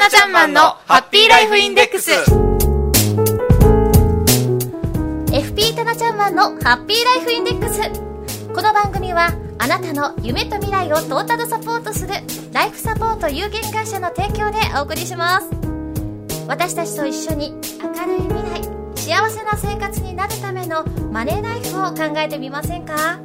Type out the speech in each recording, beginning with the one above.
ナちゃんマンのハッピーライフインデックス。FP タナちゃんマンのハッピーライフインデックス。この番組はあなたの夢と未来をトータルサポートするライフサポート有限会社の提供でお送りします。私たちと一緒に明るい未来幸せな生活になるためのマネーライフを考えてみませんか？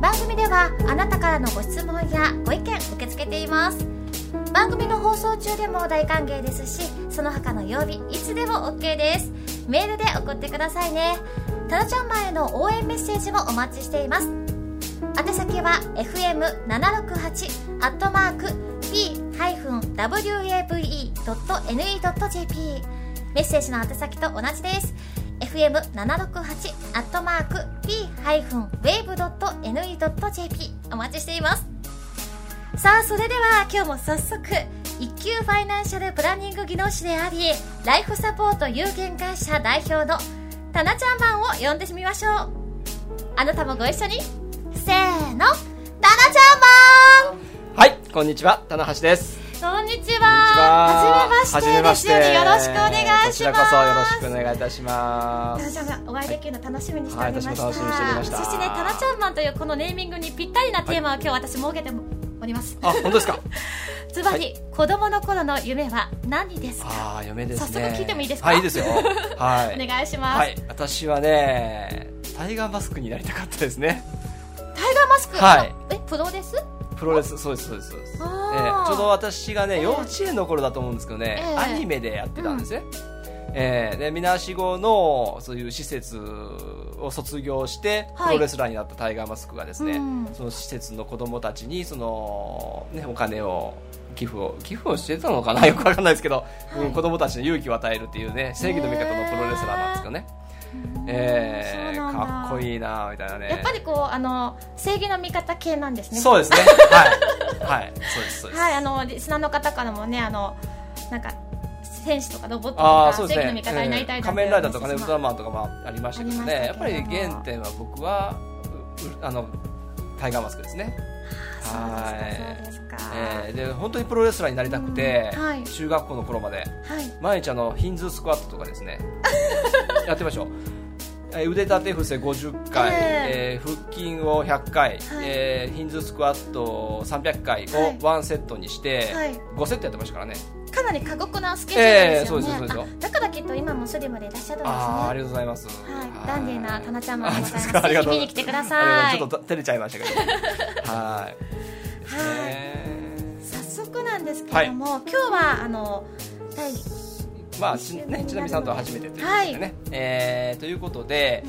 番組ではあなたからのご質問やご意見受け付けています。番組の放送中でも大歓迎ですしその他の曜日いつでも OK です。メールで送ってくださいね。タナちゃんマへの応援メッセージもお待ちしています。宛先は fm768 アットマーク p-wave.ne.jp メッセージの宛先と同じです。FM768 アットマーク p-wave.ne.jp お待ちしています。さあそれでは今日も早速一級ファイナンシャルプランニング技能士でありライフサポート有限会社代表のタナちゃんマンを呼んでみましょう。あなたもご一緒に。せーの。タナちゃんマンはい、こんにちは、棚橋です。こんにちは。は。じめまして。ですよねよろしくお願いします。こちらこそよろしくお願いいたします。タナちゃんがお会いできるの楽しみにしておりました,、はい私も楽しみにしておりました。そしてねタナちゃんマンというこのネーミングにぴったりなテーマを今日私設けております、あ、本当ですか？つまり、子供の頃の夢は何ですか？ああ、嫁ですね。早速聞いてもいいですか？はい、いいですよ。はい。お願いします、はい、私はね、タイガーマスクになりたかったですね。タイガーマスク、はいえプロです？プロレス、そうです、そうです、そうです。えあーえちょうど私がね、ええ幼稚園の頃だと思うんですけどね、ええアニメでやってたんですね。ええで、みなしごの、そういう施設を卒業して、はいプロレスラーになったタイガーマスクがですね、うんその施設の子供たちに、その、ね、お金を、寄付を、寄付をしてたのかな？よくわかんないですけど、はいうん子供たちに勇気を与えるっていうね、正義の味方のプロレスラーなんですけどね。ええそうなんだかっこいいなみたいなね。やっぱりこうあの正義の味方系なんですねそうですね。はい。はい。そうです、そうです。はいあのリスナーの方からもねあのなんか戦士とかロボットとかそうですね。味方になりたい仮面ライダーとかねウルトランマンとかもありましたけどね。やっぱり原点は僕はうあのタイガーマスクですね、そうですかそうですか、えーで本当にプロレスラーになりたくて、うんはい。中学校の頃まで。はい。毎日あのヒンズースクワットとかですね。やってましょう。えー腕立て伏せ50回、ええ。ー腹筋を100回、はい。えーヒンズースクワット300回はい。をワンセットにして、はい。5セットやってましたからねかなり過酷なスケジュールですよね、ええそうですそうですよ。あだからきっと今もスリムでいらっしゃるんですねありがとうございます、はい、ダンディーなタナちゃん。マンでございます。ぜひ見に来てくだあさい。れちょっと照れちゃいましたけど。はい。早速なんですけれども、今日はあの第まあちねちなみさんとは初めてということでね、えーということで、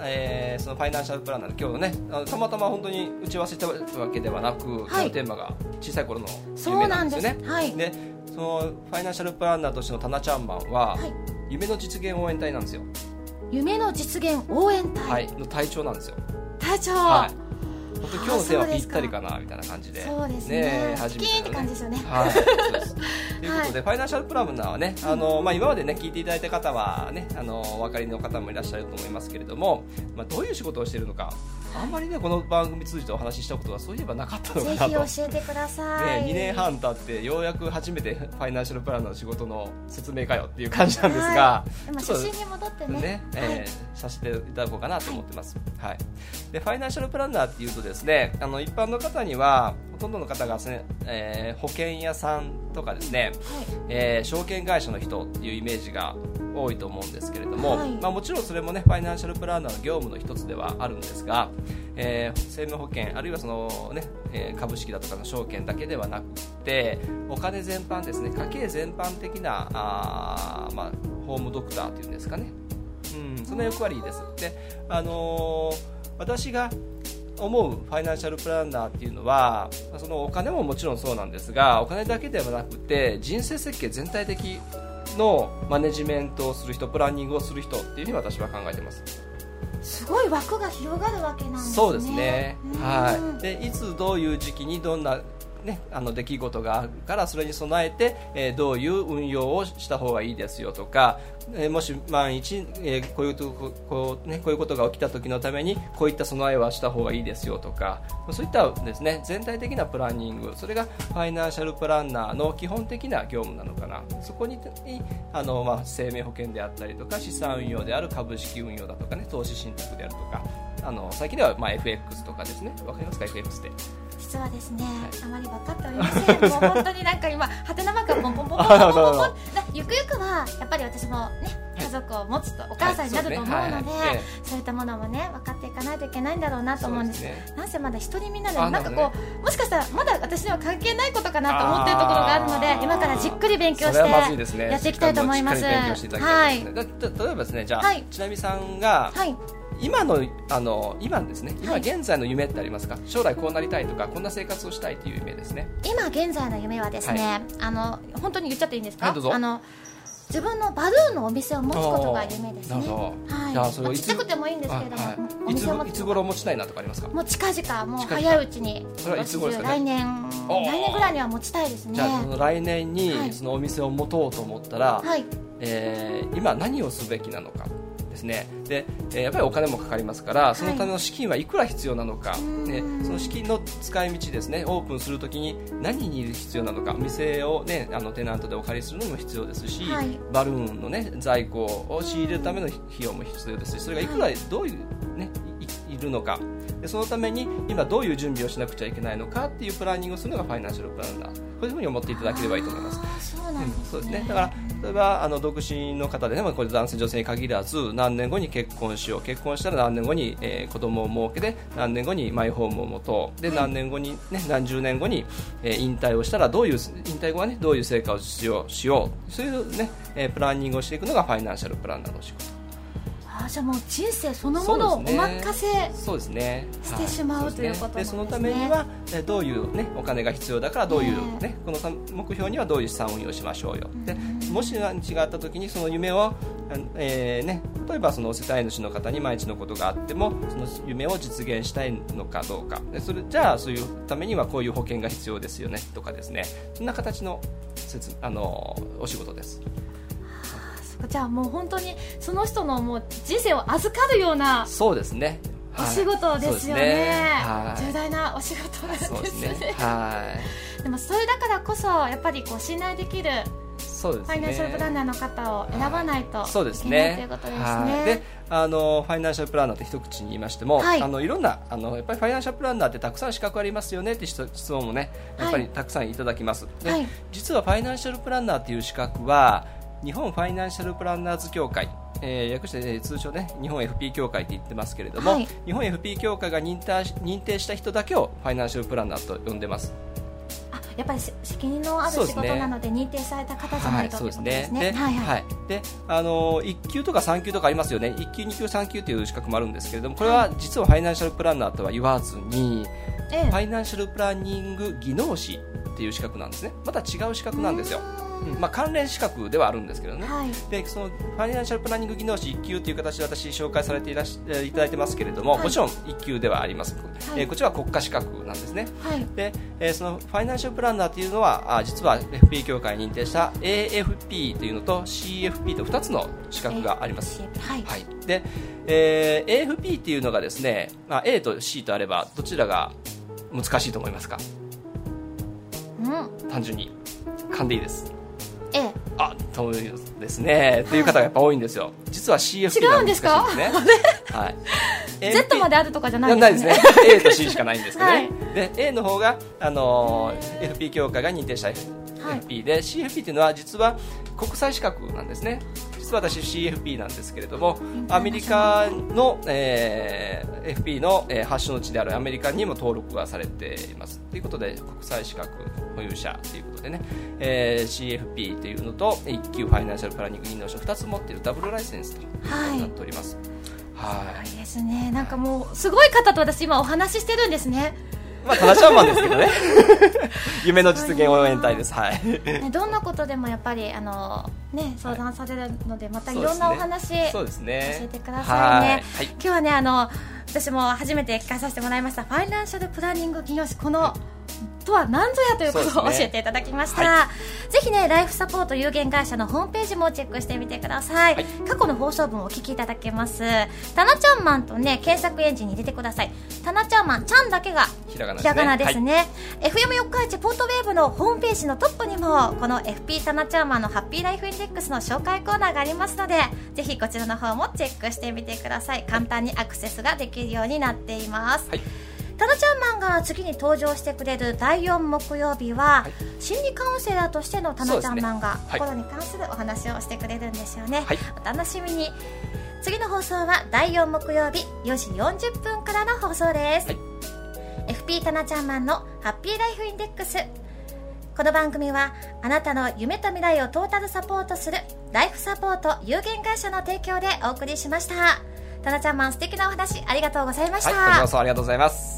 えーそのファイナンシャルプランナーで今日ねあのたまたま本当に打ち合わせしたわけではなく、今日のテーマが小さい頃の夢そうなんんなですよね。です。はい。でそのファイナンシャルプランナーとしてのタナちゃんマンは、はい。夢の実現応援隊なんですよ、夢の実現応援隊。はい、の隊長なんですよ。隊長。はい本当に今日ですかぴったりかなみたいな感じでそうですね。初めてのキーンって感じですよね。はい。ということで、ファイナンシャルプランナーはね、あのまあ、今までね、聞いていただいた方はね、あのお分かりの方もいらっしゃると思いますけれども、まあ、どういう仕事をしているのか、あんまりね、この番組通じてお話ししたことがそういえばなかったのかぜなと。ひ教えてください。ね、2年半経ってようやく初めてファイナンシャルプランナーの仕事の説明かよっていう感じなんですが、はい、今ちょっと初心に戻ってね。ね、えーさせていただこうかなと思ってます、はいでファイナンシャルプランナーっていうとですねあの一般の方にはほとんどの方がですね、えー保険屋さんとかですね、えー証券会社の人っていうイメージが多いと思うんですけれども、はい。まあ、もちろんそれもねファイナンシャルプランナーの業務の一つではあるんですが、えー生命保険あるいはその、ねえー株式だとかの証券だけではなくてお金全般ですね家計全般的なあー、まあ、ホームドクターというんですかね。うん、その役割です。で、あのー私が思うファイナンシャルプランナーっていうのは、そのお金ももちろんそうなんですが、お金だけではなくて、人生設計全体的のマネジメントをする人、プランニングをする人っていうふうに私は考えてます。すごい枠が広がるわけなんですね。そうですね。うんはい。で、いつどういう時期にどんなね、あの出来事があるからそれに備えて、えー、どういう運用をした方がいいですよとか、えー、もし万一、えー、こういうとこう、ね、こういうことが起きた時のためにこういった備えはした方がいいですよとかそういったですね全体的なプランニングそれがファイナンシャルプランナーの基本的な業務なのかな。そこにあの、まあ、生命保険であったりとか資産運用である株式運用だとかね投資信託であるとかあの最近ではまあ FX とかですね。わかりますか？FX って。実はですね、はい、あまり分かっておりません。もう本当になんか今はてなマークがポンポンポンポンポンポンポン。ゆくゆくはやっぱり私もね家族を持つとお母さんになると思うので、そういったものもね分かっていかないといけないんだろうなと思うんです。ね、なんせまだ一人みんなでなんかこう、もしかしたらまだ私には関係ないことかなと思っているところがあるので、今からじっくり勉強してやっていきたいと思います。はい。例えばですね、じゃあ、ちなみさんが、はい。今のあの今ですね。今現在の夢ってありますか、はい、将来こうなりたいとかこんな生活をしたいという夢ですね。今現在の夢はですね、はい、あの本当に言っちゃっていいんですか、はい、あの自分のバルーンのお店を持つことが夢ですね。はい。それちっちゃくてもいいんですけれども、はい、い。ついつ頃持ちたいなとかありますか？もう近々もう早いうちに。それはいつ頃ですか、ね、来年来年ぐらいには持ちたいですね。じゃあその来年にそのお店を持とうと思ったら、はい、えー、今何をすべきなのか。ですね。で、えやっぱりお金もかかりますからそのための資金はいくら必要なのか、ね、その資金の使い道ですねオープンするときに何に必要なのか店を、ね、あのテナントでお借りするのも必要ですし、はい、バルーンの、ね、在庫を仕入れるための費用も必要ですしそれがいくらどういう、ね、いるのか。でそのために今どういう準備をしなくちゃいけないのかっていうプランニングをするのがファイナンシャルプランナー。こういうふうに思っていただければいいと思います。そうですね。だから例えばあの独身の方でね、これ男性女性に限らず何年後に結婚しよう。結婚したら何年後に、えー、子供を設けて何年後にマイホームを持とう。で、何年後に、ね、何十年後に、えー、引退をしたらどういう引退後は、ね、どういう成果をしようしよう。そういう、ねえー、プランニングをしていくのがファイナンシャルプランナーの仕事。あじゃあもう人生そのものをお任せそうですね。してしまうということですね。そのためにはどういうねお金が必要だからどういうね。この目標にはどういう資産運用しましょうよ。でもし何違った時にその夢をえーね、例えばその世帯主の方に毎日のことがあってもその夢を実現したいのかどうか。でそれじゃあそういうためにはこういう保険が必要ですよねとかですね。そんな形のあのお仕事です。じゃあもう本当にその人のもう人生を預かるようなそうですね。お仕事ですよね。ね。はい、重大なお仕事なんですね。でね。はい。でもそれだからこそやっぱりこう信頼できるそうですね、ファイナンシャルプランナーの方を選ばないといけないということですね。であのファイナンシャルプランナーって一口に言いましても、はい、あのいろんなあのやっぱりファイナンシャルプランナーってたくさん資格ありますよねって質問もねやっぱりたくさんいただきます。はい、で実はファイナンシャルプランナーっていう資格は日本ファイナンシャルプランナーズ協会えー、略して、ね、通称ね日本 FP 協会って言ってますけれども、はい、日本 FP 協会が認定認定した人だけをファイナンシャルプランナーと呼んでますあやっぱり責任のある仕事なので認定された方じゃないと、そうですね。で、はいはい、で、あの一級とか三級とかありますよね。一級、二級、三級という資格もあるんですけれども、これは実はファイナンシャルプランナーとは言わずに、ファイナンシャルプランニング技能士っていう資格なんですね。また違う資格なんですよ。まあ、関連資格ではあるんですけどね、はい、でそのファイナンシャルプランニング技能士1級という形で私紹介されていらしいただいてますけれども、はい、もちろん1級ではあります、はい、えー、こちらは国家資格なんですね、でえー、そのファイナンシャルプランナーというのはあ実は FP 協会認定した AFP というのと CFP と2つの資格があります、はい。でえー、AFP というのがですね、まあ、A と C とあればどちらが難しいと思いますか、うん、単純に勘でいいですええ、あそうですね、っていう方がやっぱ多いんですよ。実は CFP が難しいです ね。はい。Z まであるとかじゃないですね。A と C しかないんですけどね、はい、で A の方が、あのー、FP 協会が認定した FP で、はい、CFP というのは実は国際資格なんですね実は私 CFP なんですけれどもアメリカの、えー、FP の、えー、発祥の地であるアメリカにも登録がされています。ということで国際資格保有者ということでね、えー、CFP というのと1級ファイナンシャルプランニング技能書2つ持っているダブルライセンスとなっております、はい、はい、ですね。なんかもうすごい方と私今お話ししてるんですねまあ、ただシャーマンですけどね。夢の実現応援隊です、はい、どんなことでもやっぱりあの、ね、相談されるのでまたいろんなお話、そうですね、教えてくださいね、はい、今日はねあの私も初めて聞かさせてもらいました。ファイナンシャルプランニング技能士。このとは何ぞやということを教えていただきました、ねはい、ぜひねライフサポート有限会社のホームページもチェックしてみてください、はい、過去の放送分をお聞きいただけます。タナちゃんマンとね検索エンジンに入れてください。タナちゃんマンちゃんだけがひらがなですね、ね。はい、FM 四日市ポートウェーブのホームページのトップにもこの FP タナちゃんマンのハッピーライフインデックスの紹介コーナーがありますのでぜひこちらの方もチェックしてみてください。簡単にアクセスができるようになっています、はいタナちゃんマンが次に登場してくれる第4木曜日は、はい、心理カウンセラーとしてのタナちゃんマンが、心に関するお話をしてくれるんですよね、はい、お楽しみに。次の放送は第4木曜日4時40分からの放送です、はい、FP タナちゃんマンのハッピーライフインデックス。この番組はあなたの夢と未来をトータルサポートするライフサポート有限会社の提供でお送りしました。タナちゃんマン素敵なお話ありがとうございました、はい、ありがとうございます